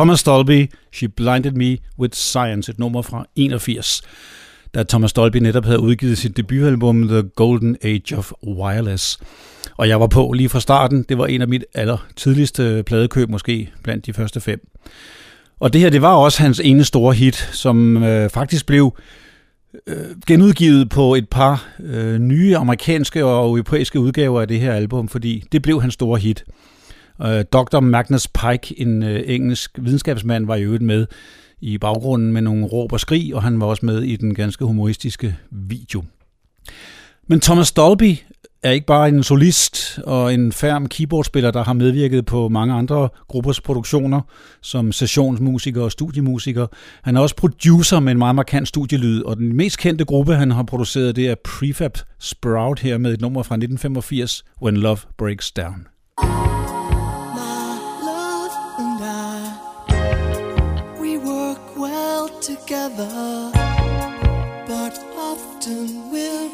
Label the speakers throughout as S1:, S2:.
S1: Thomas Dolby, She Blinded Me With Science, et nummer fra 81, da Thomas Dolby netop havde udgivet sit debutalbum The Golden Age of Wireless. Og jeg var på lige fra starten. Det var en af mit aller tidligste pladekøb, måske blandt de første fem. Og det her, det var også hans ene store hit, som øh, faktisk blev øh, genudgivet på et par øh, nye amerikanske og europæiske udgaver af det her album, fordi det blev hans store hit. Øh, Dr. Magnus Pike, en øh, engelsk videnskabsmand, var i øvrigt med i baggrunden med nogle råb og skrig, og han var også med i den ganske humoristiske video. Men Thomas Dolby er ikke bare en solist og en færm keyboardspiller, der har medvirket på mange andre gruppers produktioner, som sessionsmusiker og studiemusiker. Han er også producer med en meget markant studielyd, og den mest kendte gruppe, han har produceret, det er Prefab Sprout her med et nummer fra 1985, When Love Breaks Down. But often we're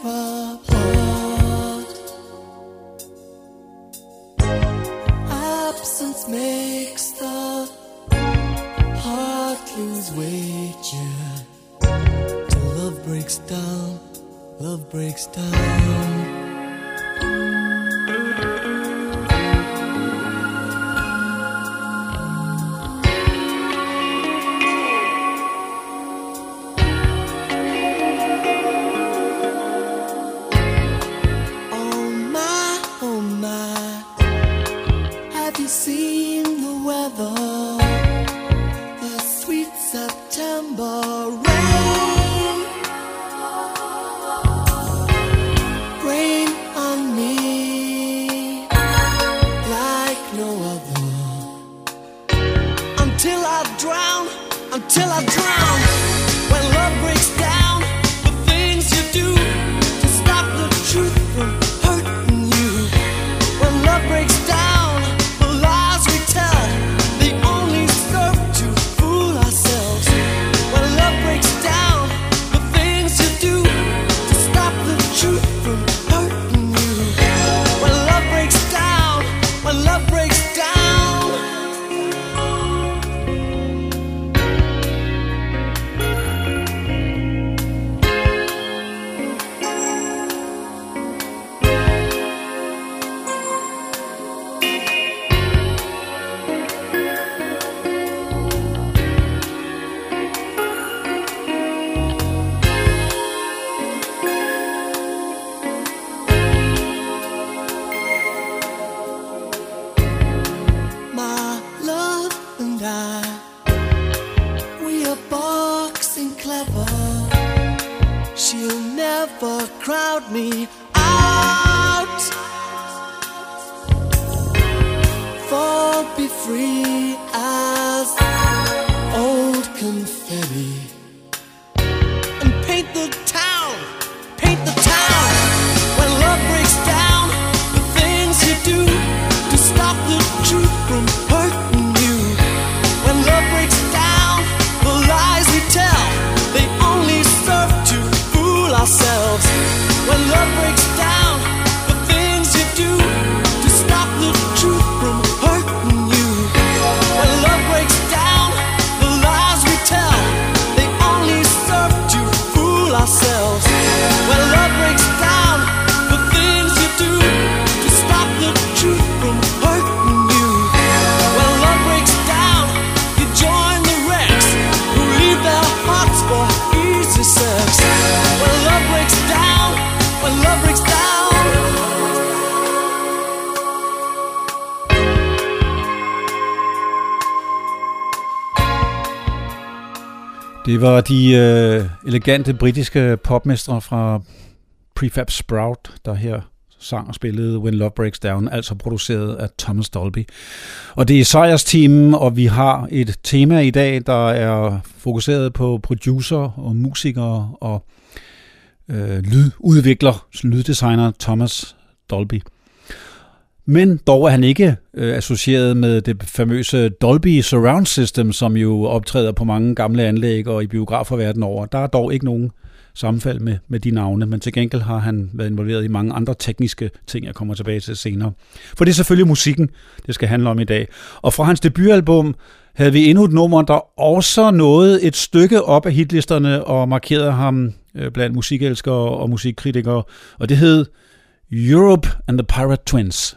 S1: apart. Absence makes the heart lose weight. Till love breaks down, love breaks down. until I drown, until I drown. Well, Det var de øh, elegante britiske popmestre fra Prefab Sprout, der her sang og spillede When Love Breaks Down, altså produceret af Thomas Dolby. Og det er Sejers team, og vi har et tema i dag, der er fokuseret på producer og musikere og øh, lydudvikler, lyddesigner Thomas Dolby. Men dog er han ikke øh, associeret med det famøse Dolby Surround System, som jo optræder på mange gamle anlæg og i biografer verden over. Der er dog ikke nogen sammenfald med, med de navne, men til gengæld har han været involveret i mange andre tekniske ting, jeg kommer tilbage til senere. For det er selvfølgelig musikken, det skal handle om i dag. Og fra hans debutalbum havde vi endnu et nummer, der også nåede et stykke op af hitlisterne og markerede ham øh, blandt musikelskere og musikkritikere, og det hed Europe and the Pirate Twins.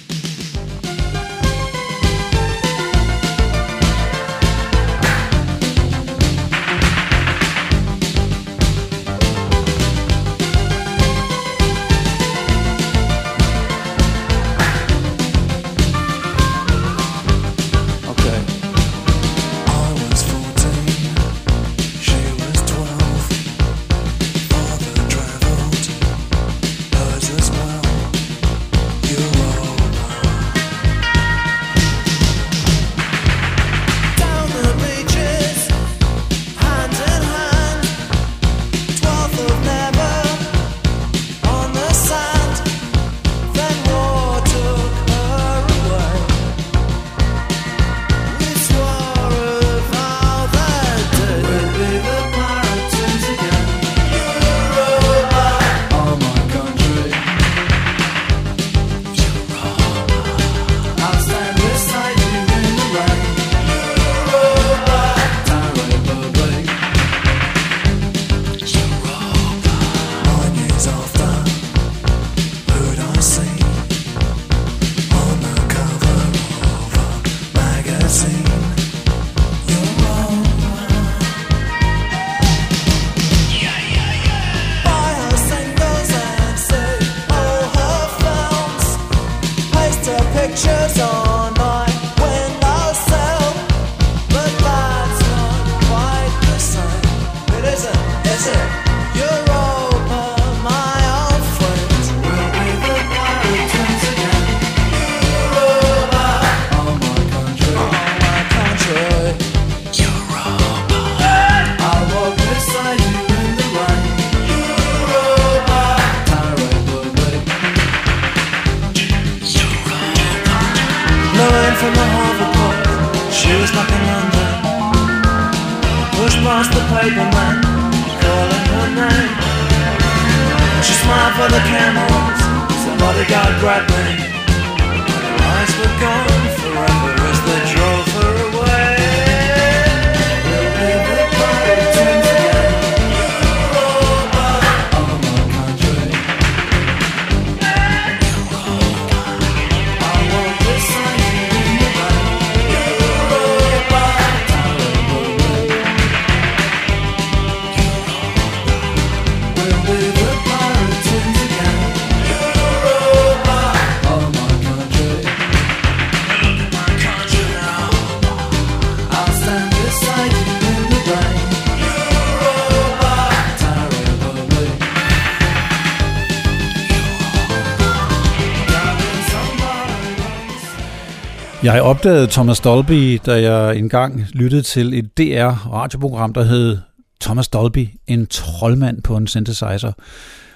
S1: Jeg opdagede Thomas Dolby, da jeg engang lyttede til et DR-radioprogram, der hed Thomas Dolby, en troldmand på en synthesizer.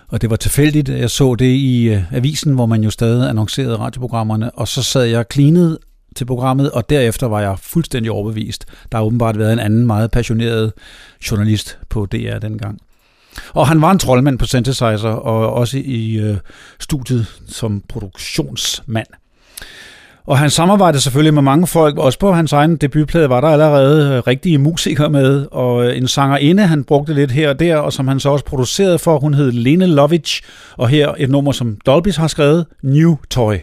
S1: Og det var tilfældigt, at jeg så det i øh, avisen, hvor man jo stadig annoncerede radioprogrammerne, og så sad jeg klinet til programmet, og derefter var jeg fuldstændig overbevist. Der har åbenbart været en anden meget passioneret journalist på DR dengang. Og han var en troldmand på synthesizer, og også i øh, studiet som produktionsmand. Og han samarbejdede selvfølgelig med mange folk. Også på hans egen debutplade var der allerede øh, rigtige musikere med, og øh, en sangerinde, han brugte lidt her og der, og som han så også producerede for, hun hed Lene Lovitch, og her et nummer, som Dolbys har skrevet, New Toy.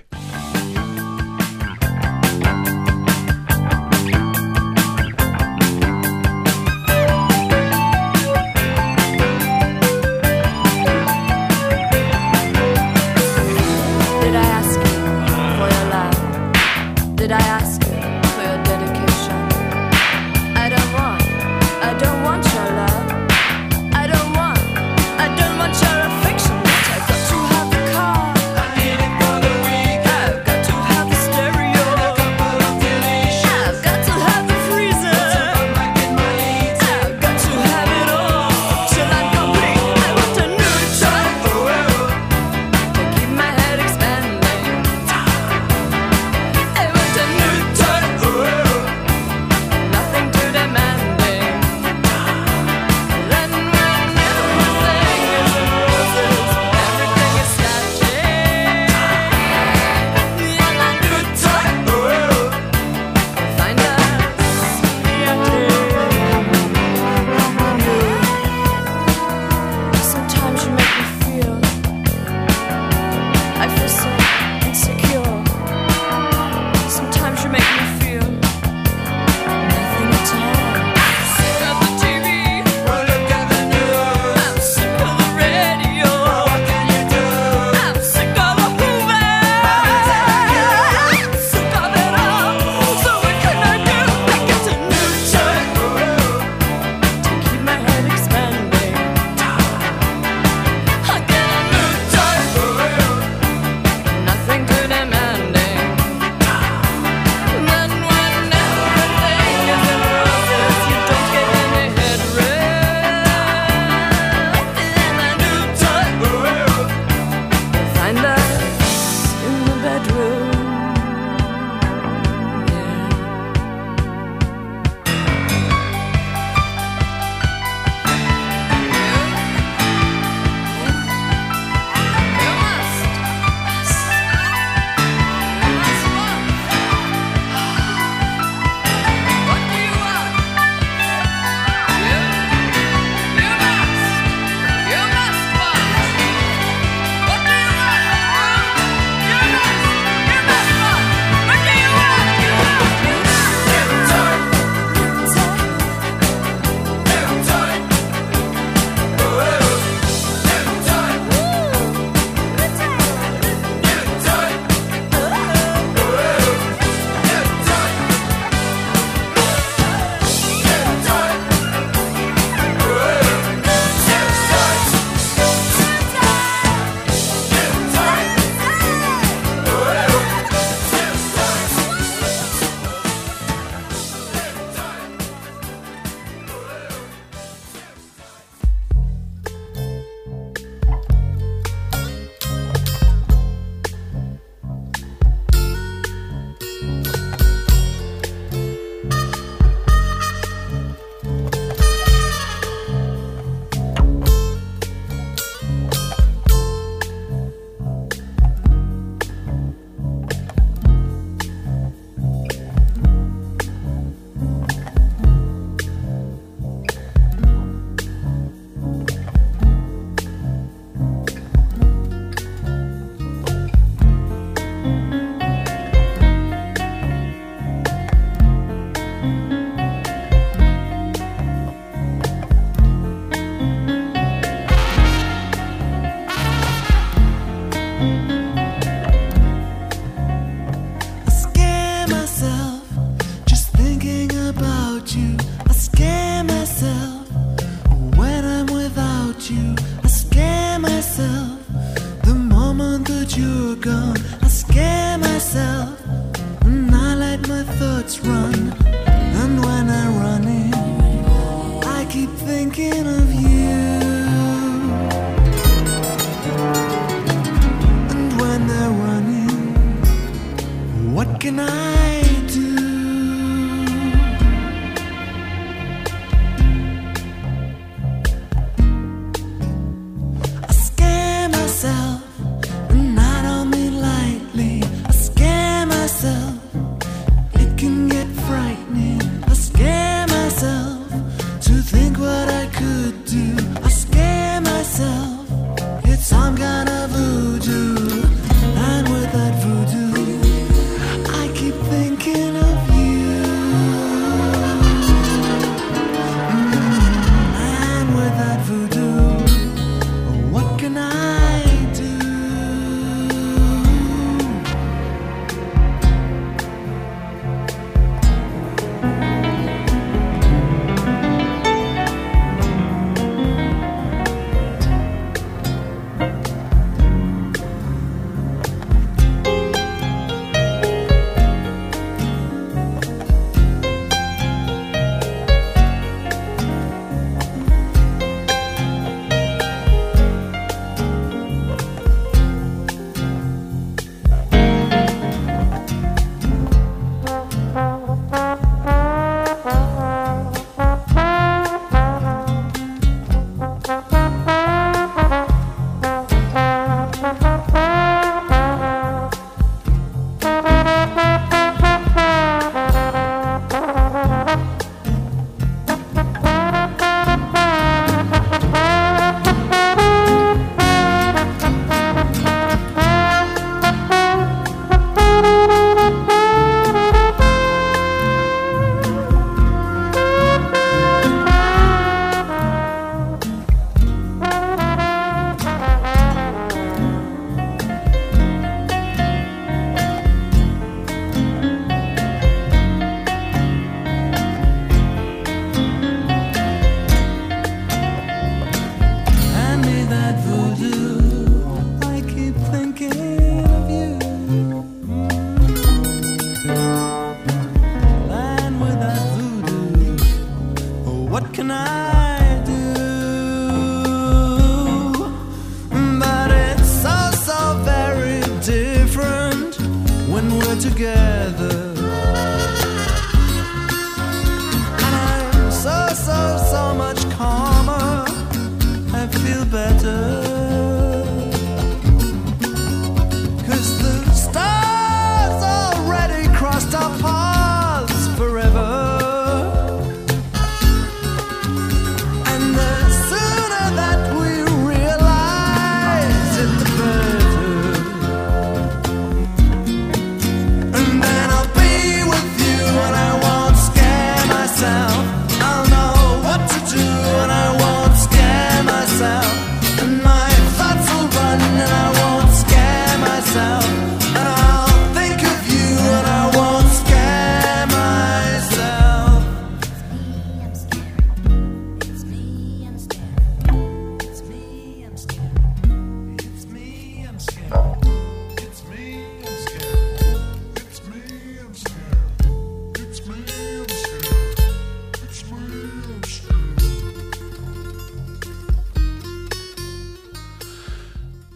S1: let's run.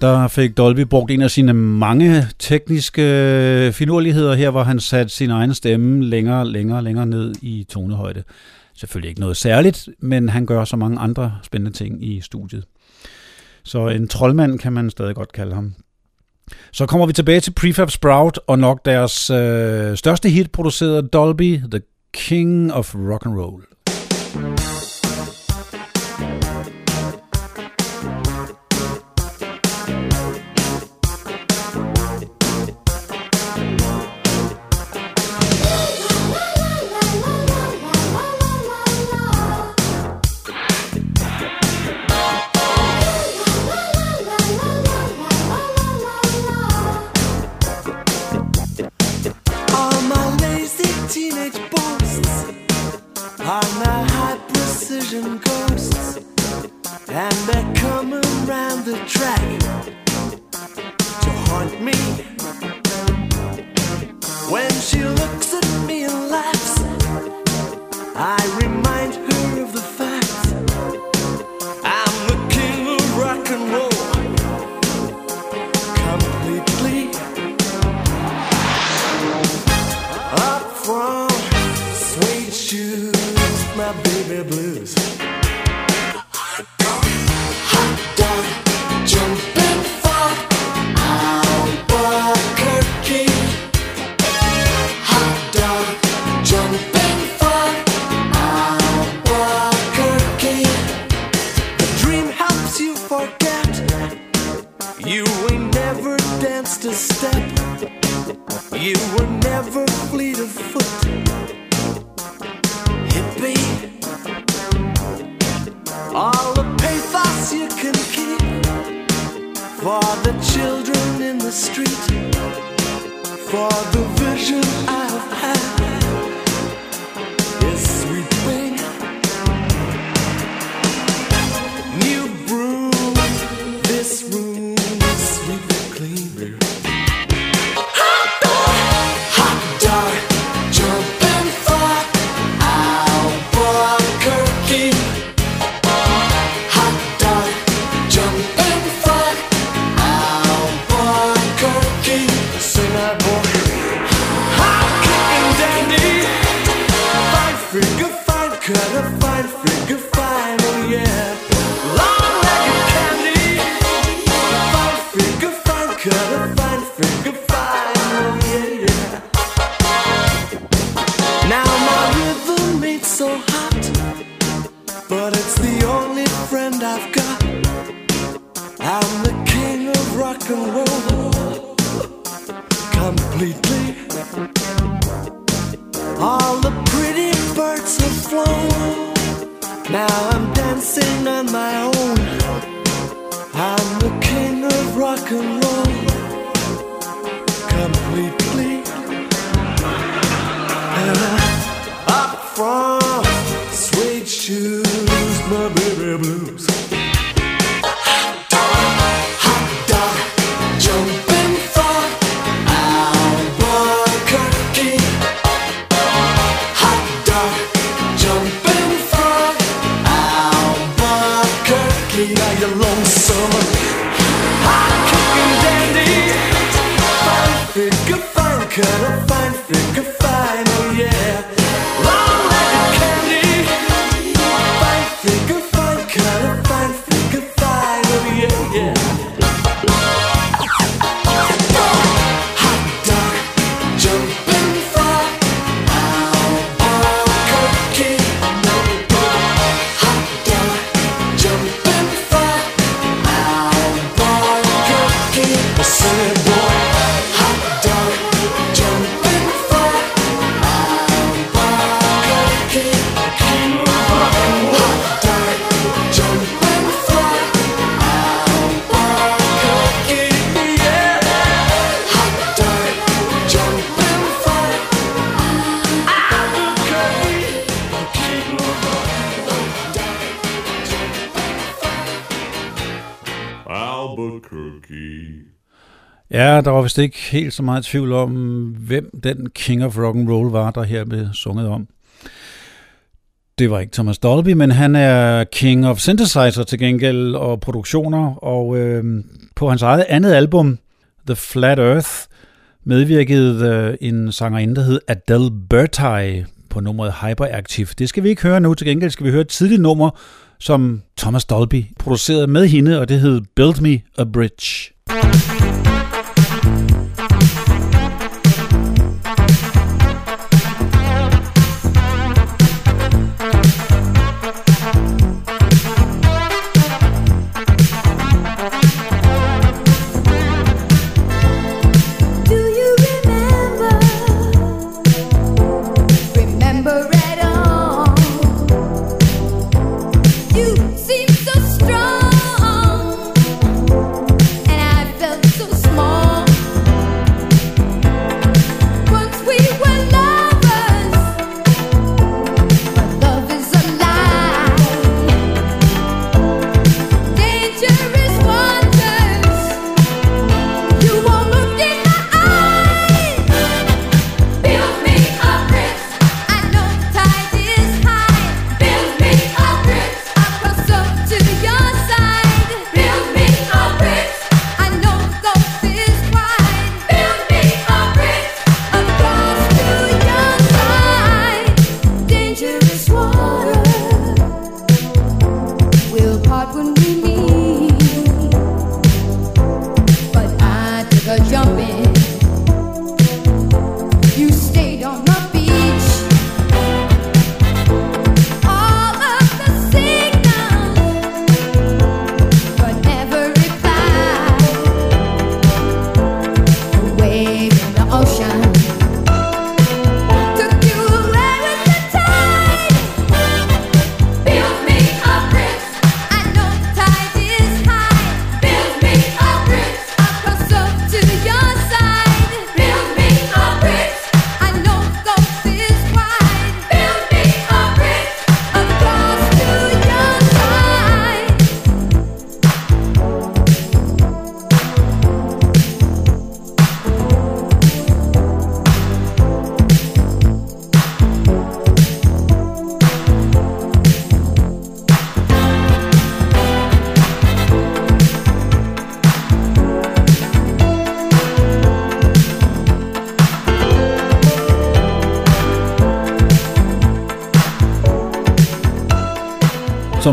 S2: Der fik Dolby brugt en af sine mange tekniske øh, finurligheder her, hvor han satte sin egen stemme længere, længere, længere ned i tonehøjde. Selvfølgelig ikke noget særligt, men han gør så mange andre spændende ting i studiet. Så en troldmand kan man stadig godt kalde ham. Så kommer vi tilbage til Prefab Sprout og nok deres øh, største hit produceret Dolby, The King of Rock and Roll.
S1: You a step. You were never fleet of foot. Hippie. All the pathos you can keep for the children in the street. For the vision
S2: vist ikke helt så meget tvivl om, hvem den King of Rock and Roll var, der her blev sunget om. Det var ikke Thomas Dolby, men han er King of Synthesizer til gengæld og produktioner, og øh, på hans eget andet album, The Flat Earth, medvirkede øh, en sangerinde, der hed Adele Bertai på nummeret Hyperactive. Det skal vi ikke høre nu, til gengæld skal vi høre et tidligt nummer, som Thomas Dolby producerede med hende, og det hed Build Me a Bridge.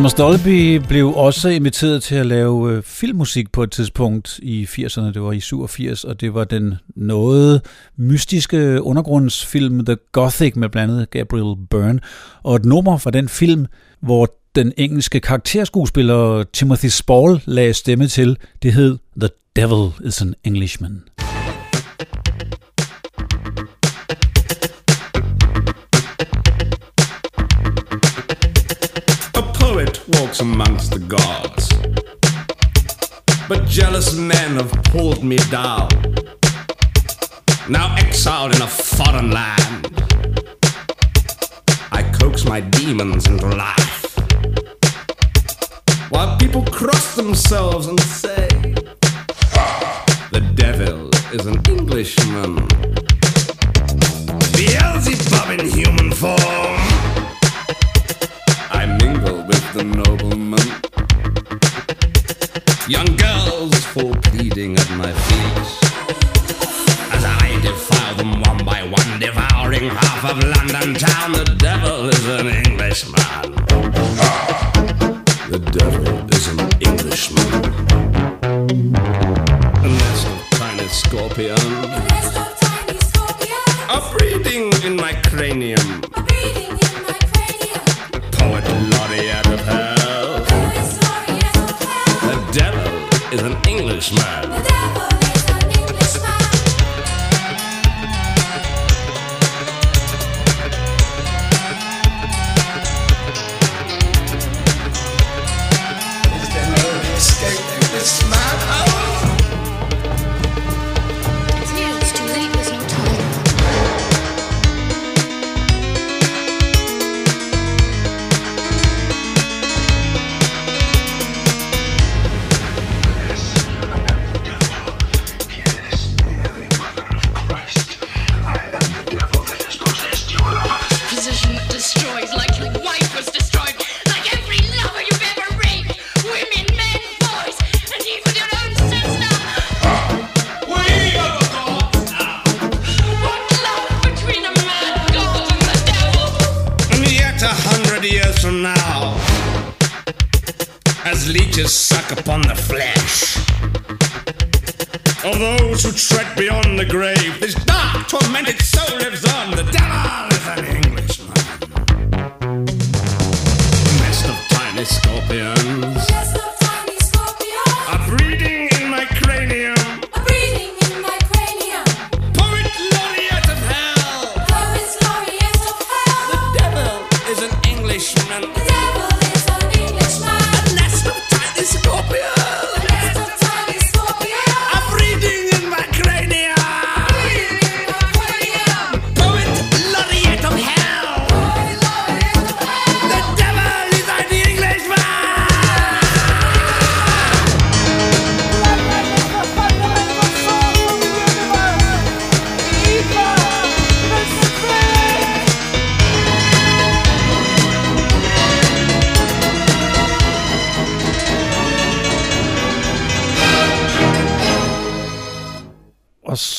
S2: Thomas Dolby blev også inviteret til at lave øh, filmmusik på et tidspunkt i 80'erne, det var i 87, og det var den noget mystiske undergrundsfilm The Gothic med blandt andet Gabriel Byrne, og et nummer fra den film, hvor den engelske karakterskuespiller Timothy Spall lagde stemme til, det hed The Devil is an Englishman.
S3: Walks amongst the gods. But jealous men have pulled me down. Now exiled in a foreign land, I coax my demons into life. While people cross themselves and say, The devil is an Englishman. Beelzebub in human form. Nobleman. Young girls fall pleading at my feet as I defile them one by one, devouring half of London town. The devil is an Englishman. The devil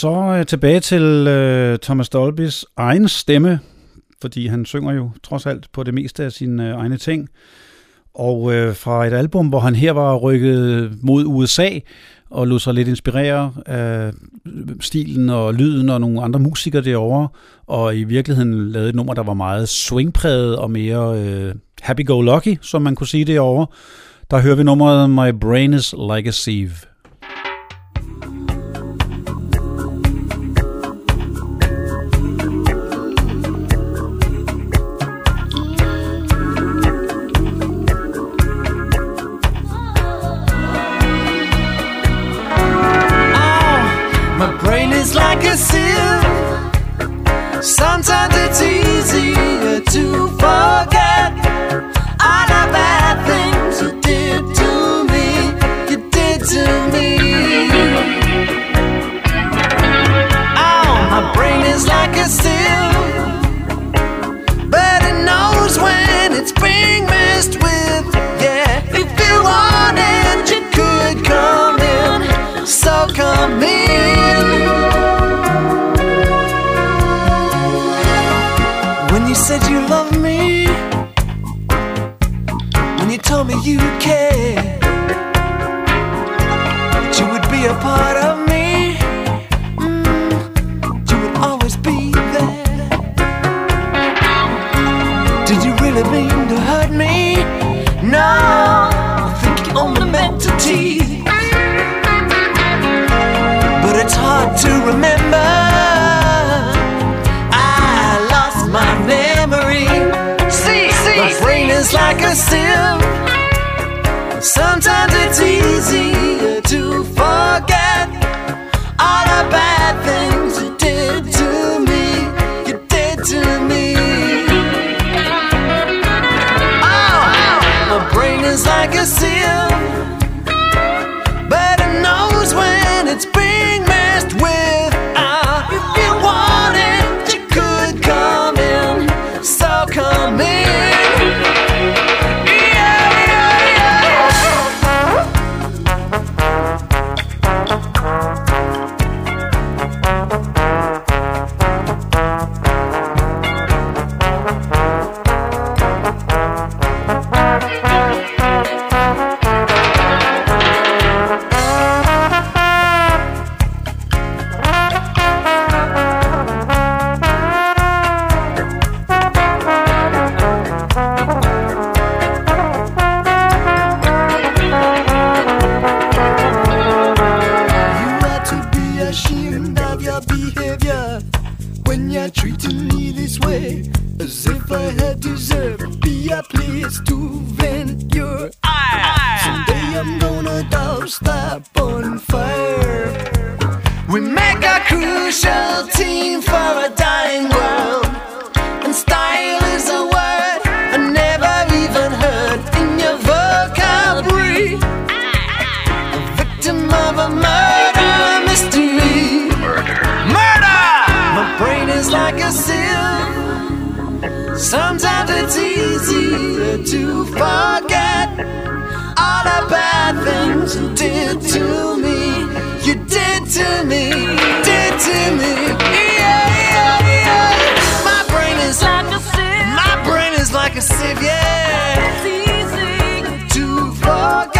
S2: så øh, tilbage til øh, Thomas Dolbys egen stemme, fordi han synger jo trods alt på det meste af sine øh, egne ting. Og øh, fra et album, hvor han her var rykket mod USA og lod sig lidt inspirere af stilen og lyden og nogle andre musikere derovre, og i virkeligheden lavede et nummer, der var meget swingpræget og mere øh, happy-go-lucky, som man kunne sige derovre. Der hører vi nummeret My Brain is Like a Sieve.
S1: Sometimes it's easier to forget all the bad things you did to me. You did to me. Oh, my brain is like a me you care That you would be a part of me. Mm, You would always be there. Did you really mean to hurt me? No, I think you only meant to tease. But it's hard to remember. Like a sieve. Sometimes it's easy to forget all the bad things you did to me. You did to me. Oh, my brain is like a sieve, Sometimes it's easy to forget all the bad things you did to me. You did to me. Did to me. Yeah, yeah, yeah. My brain is like a sieve. My brain is like a sieve, yeah. It's easy to forget.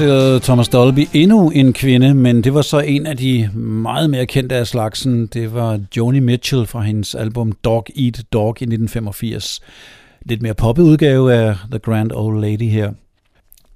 S2: Introducerede Thomas Dolby endnu en kvinde, men det var så en af de meget mere kendte af slagsen. Det var Joni Mitchell fra hendes album Dog Eat Dog i 1985. Lidt mere poppet udgave af The Grand Old Lady her.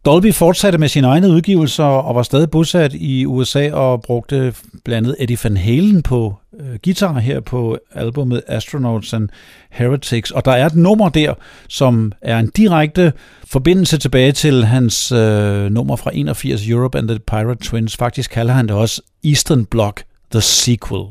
S2: Dolby fortsatte med sine egne udgivelser og var stadig bosat i USA og brugte blandt andet Eddie Van Halen på øh, guitar her på albumet Astronauts and Heretics. Og der er et nummer der, som er en direkte forbindelse tilbage til hans øh, nummer fra 81 Europe and the Pirate Twins. Faktisk kalder han det også Eastern Bloc The Sequel.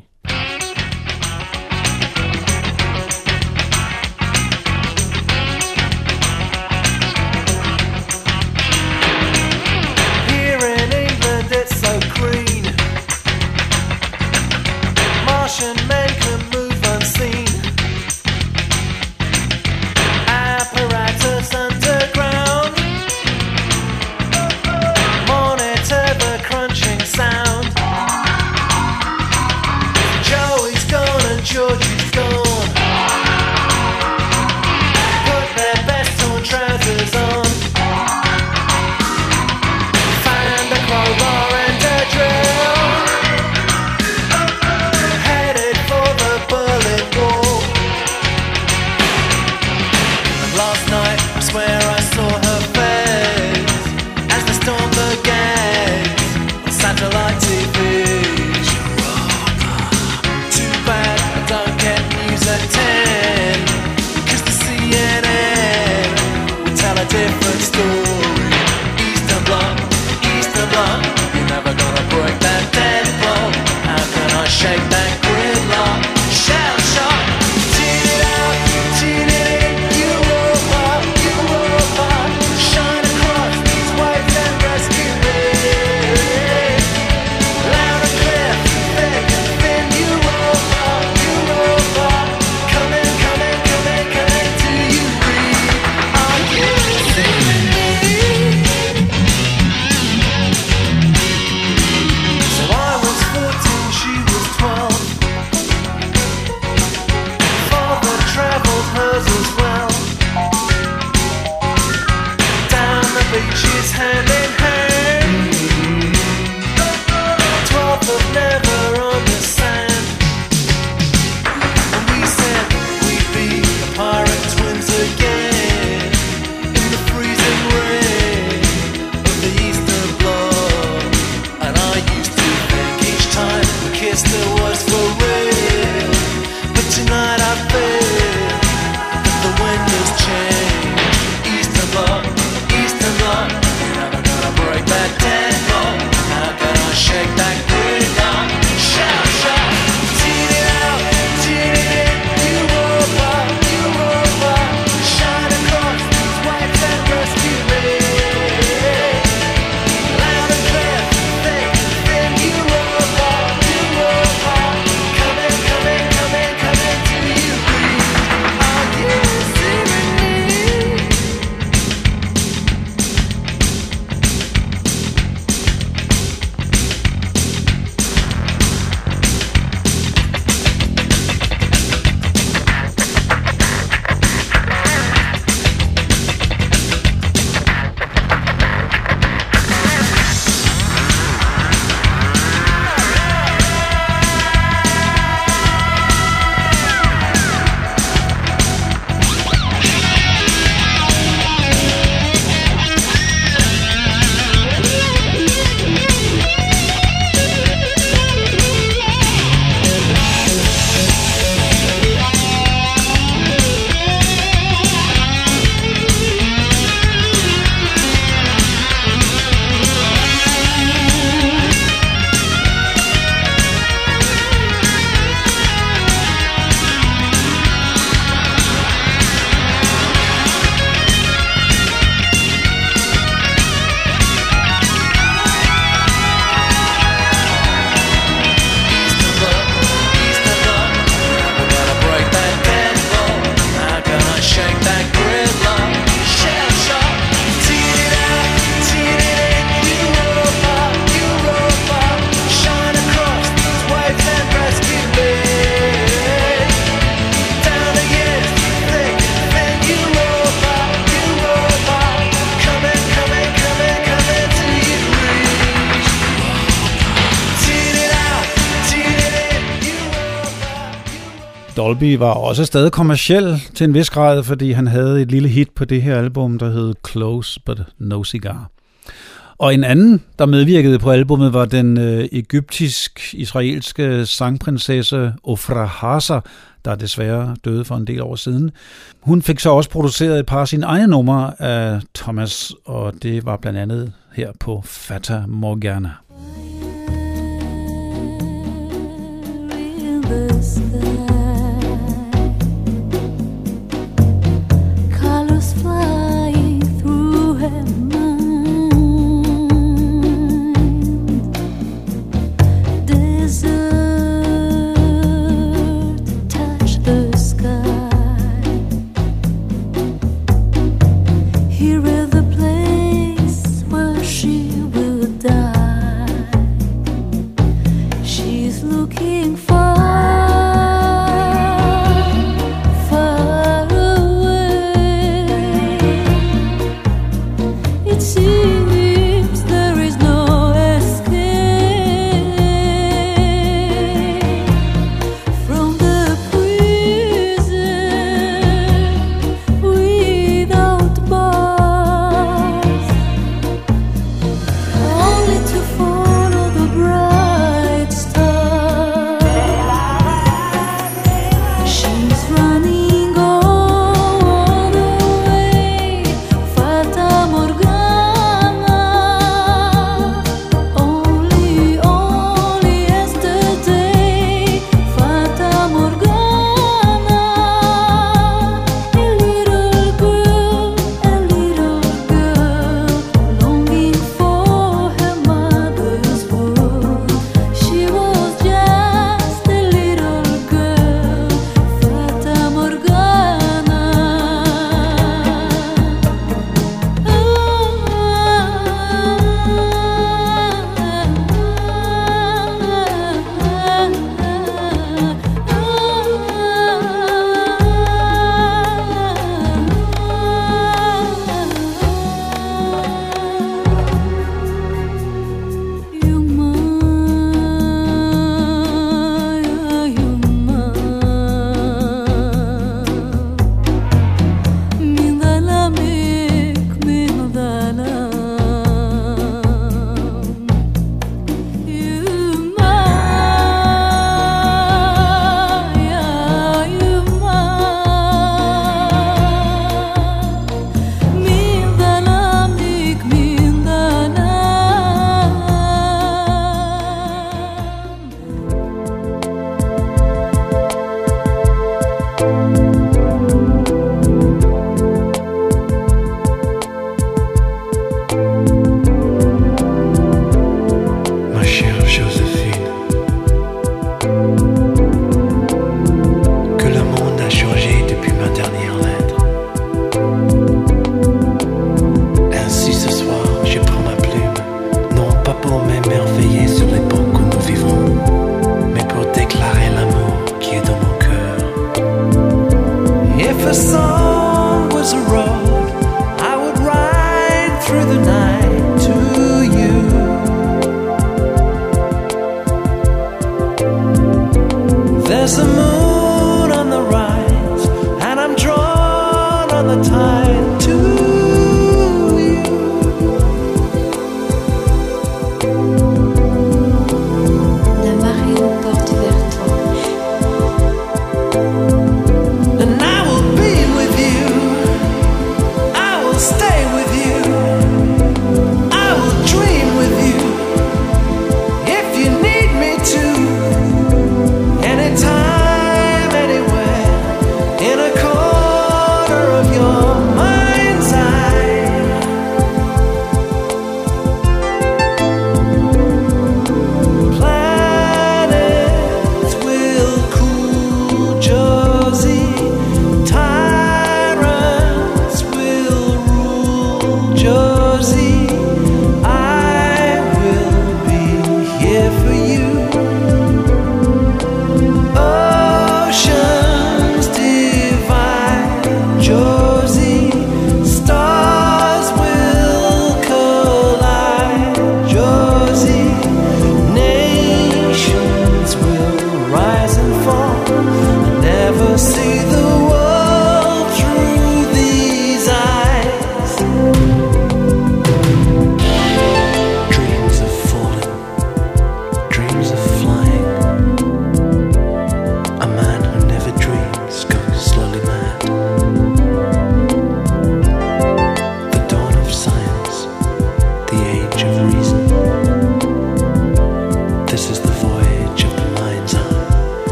S4: Dolby var også stadig kommerciel til en vis grad, fordi han havde et lille hit på det her album, der hed Close But No Cigar. Og en anden, der medvirkede på albummet, var den øh, egyptisk-israelske sangprinsesse Ofra Hasa, der desværre døde for en del år siden. Hun fik så også produceret et par af sine egne numre af Thomas, og det var blandt andet her på Fata Morgana.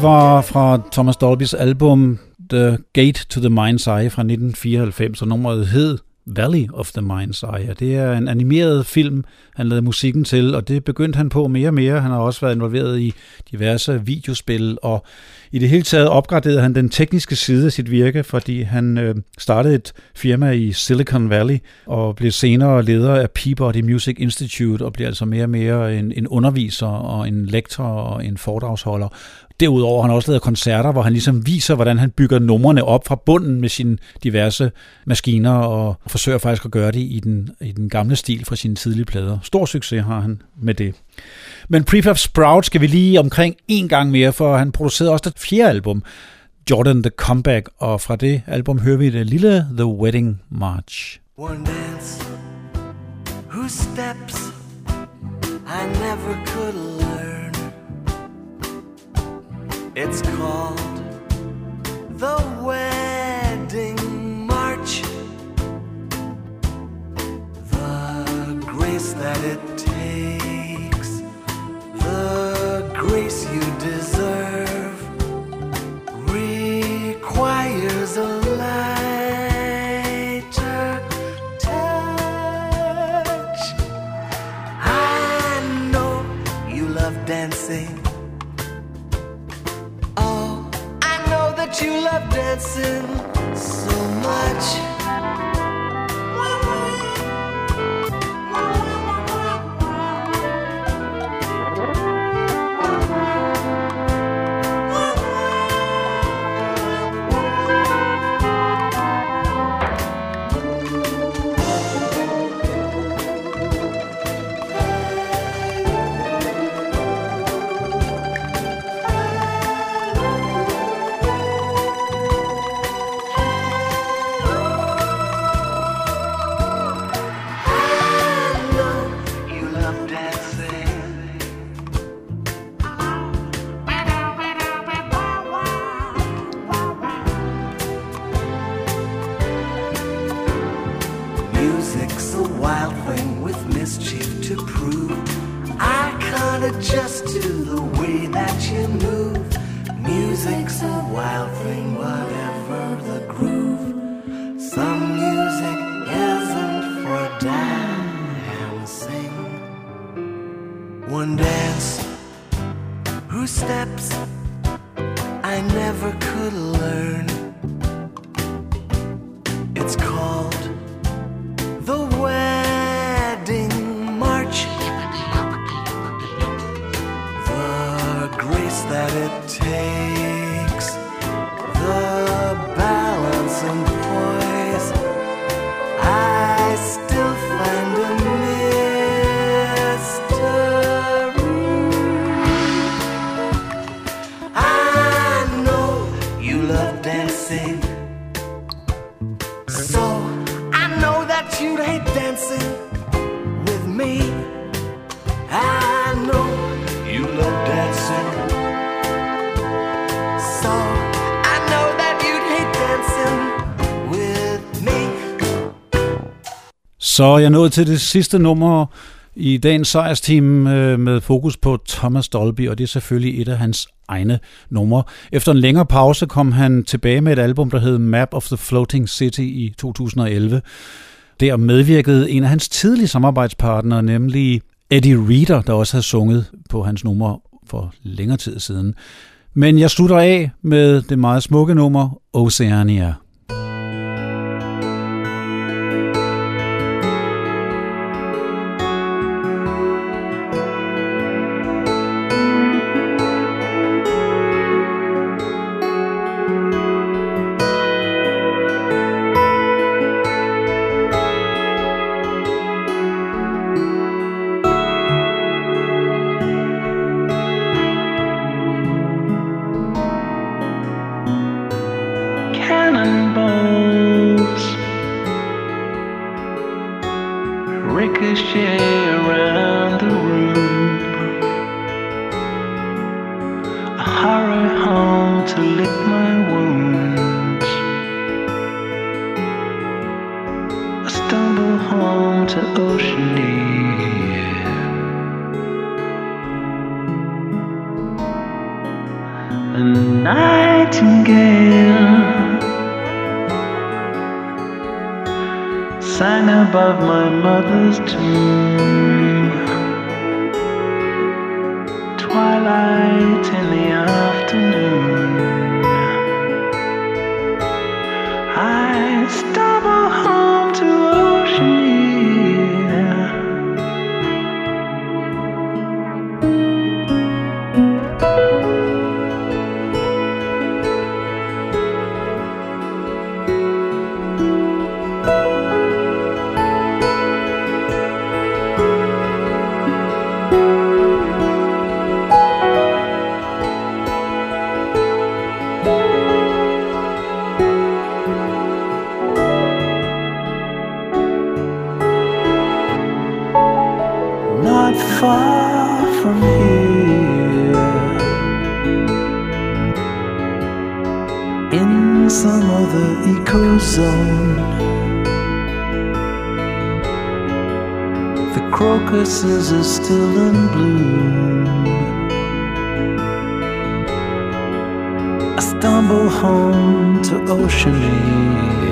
S2: Det var fra Thomas Dolbys album The Gate to the Mind's Eye fra 1994, og nummeret hed Valley of the Mind's Eye. Det er en animeret film, han lavede musikken til, og det begyndte han på mere og mere. Han har også været involveret i diverse videospil, og i det hele taget opgraderede han den tekniske side af sit virke, fordi han øh, startede et firma i Silicon Valley, og blev senere leder af Peabody Music Institute, og blev altså mere og mere en, en underviser og en lektor og en foredragsholder. Derudover har han også lavet koncerter, hvor han ligesom viser, hvordan han bygger numrene op fra bunden med sine diverse maskiner, og forsøger faktisk at gøre det i den, i den gamle stil fra sine tidlige plader. Stor succes har han med det. Men Prefab Sprout skal vi lige omkring en gang mere, for han producerede også det fjerde album, Jordan The Comeback, og fra det album hører vi det lille The Wedding March.
S1: One dance whose steps I never could It's called the wedding march. The grace that it takes, the grace you deserve, you love dancing so much. Adjust to the way that you move. Music's a wild thing, whatever the groove. Some music isn't for dancing. One dance whose steps I never could learn.
S2: Så er jeg nået til det sidste nummer i dagens sejrsteam øh, med fokus på Thomas Dolby, og det er selvfølgelig et af hans egne numre. Efter en længere pause kom han tilbage med et album, der hed Map of the Floating City i 2011. Der medvirkede en af hans tidlige samarbejdspartnere, nemlig Eddie Reader, der også havde sunget på hans nummer for længere tid siden. Men jeg slutter af med det meget smukke nummer Oceania.
S5: Still in bloom. I stumble
S4: home to Oceania.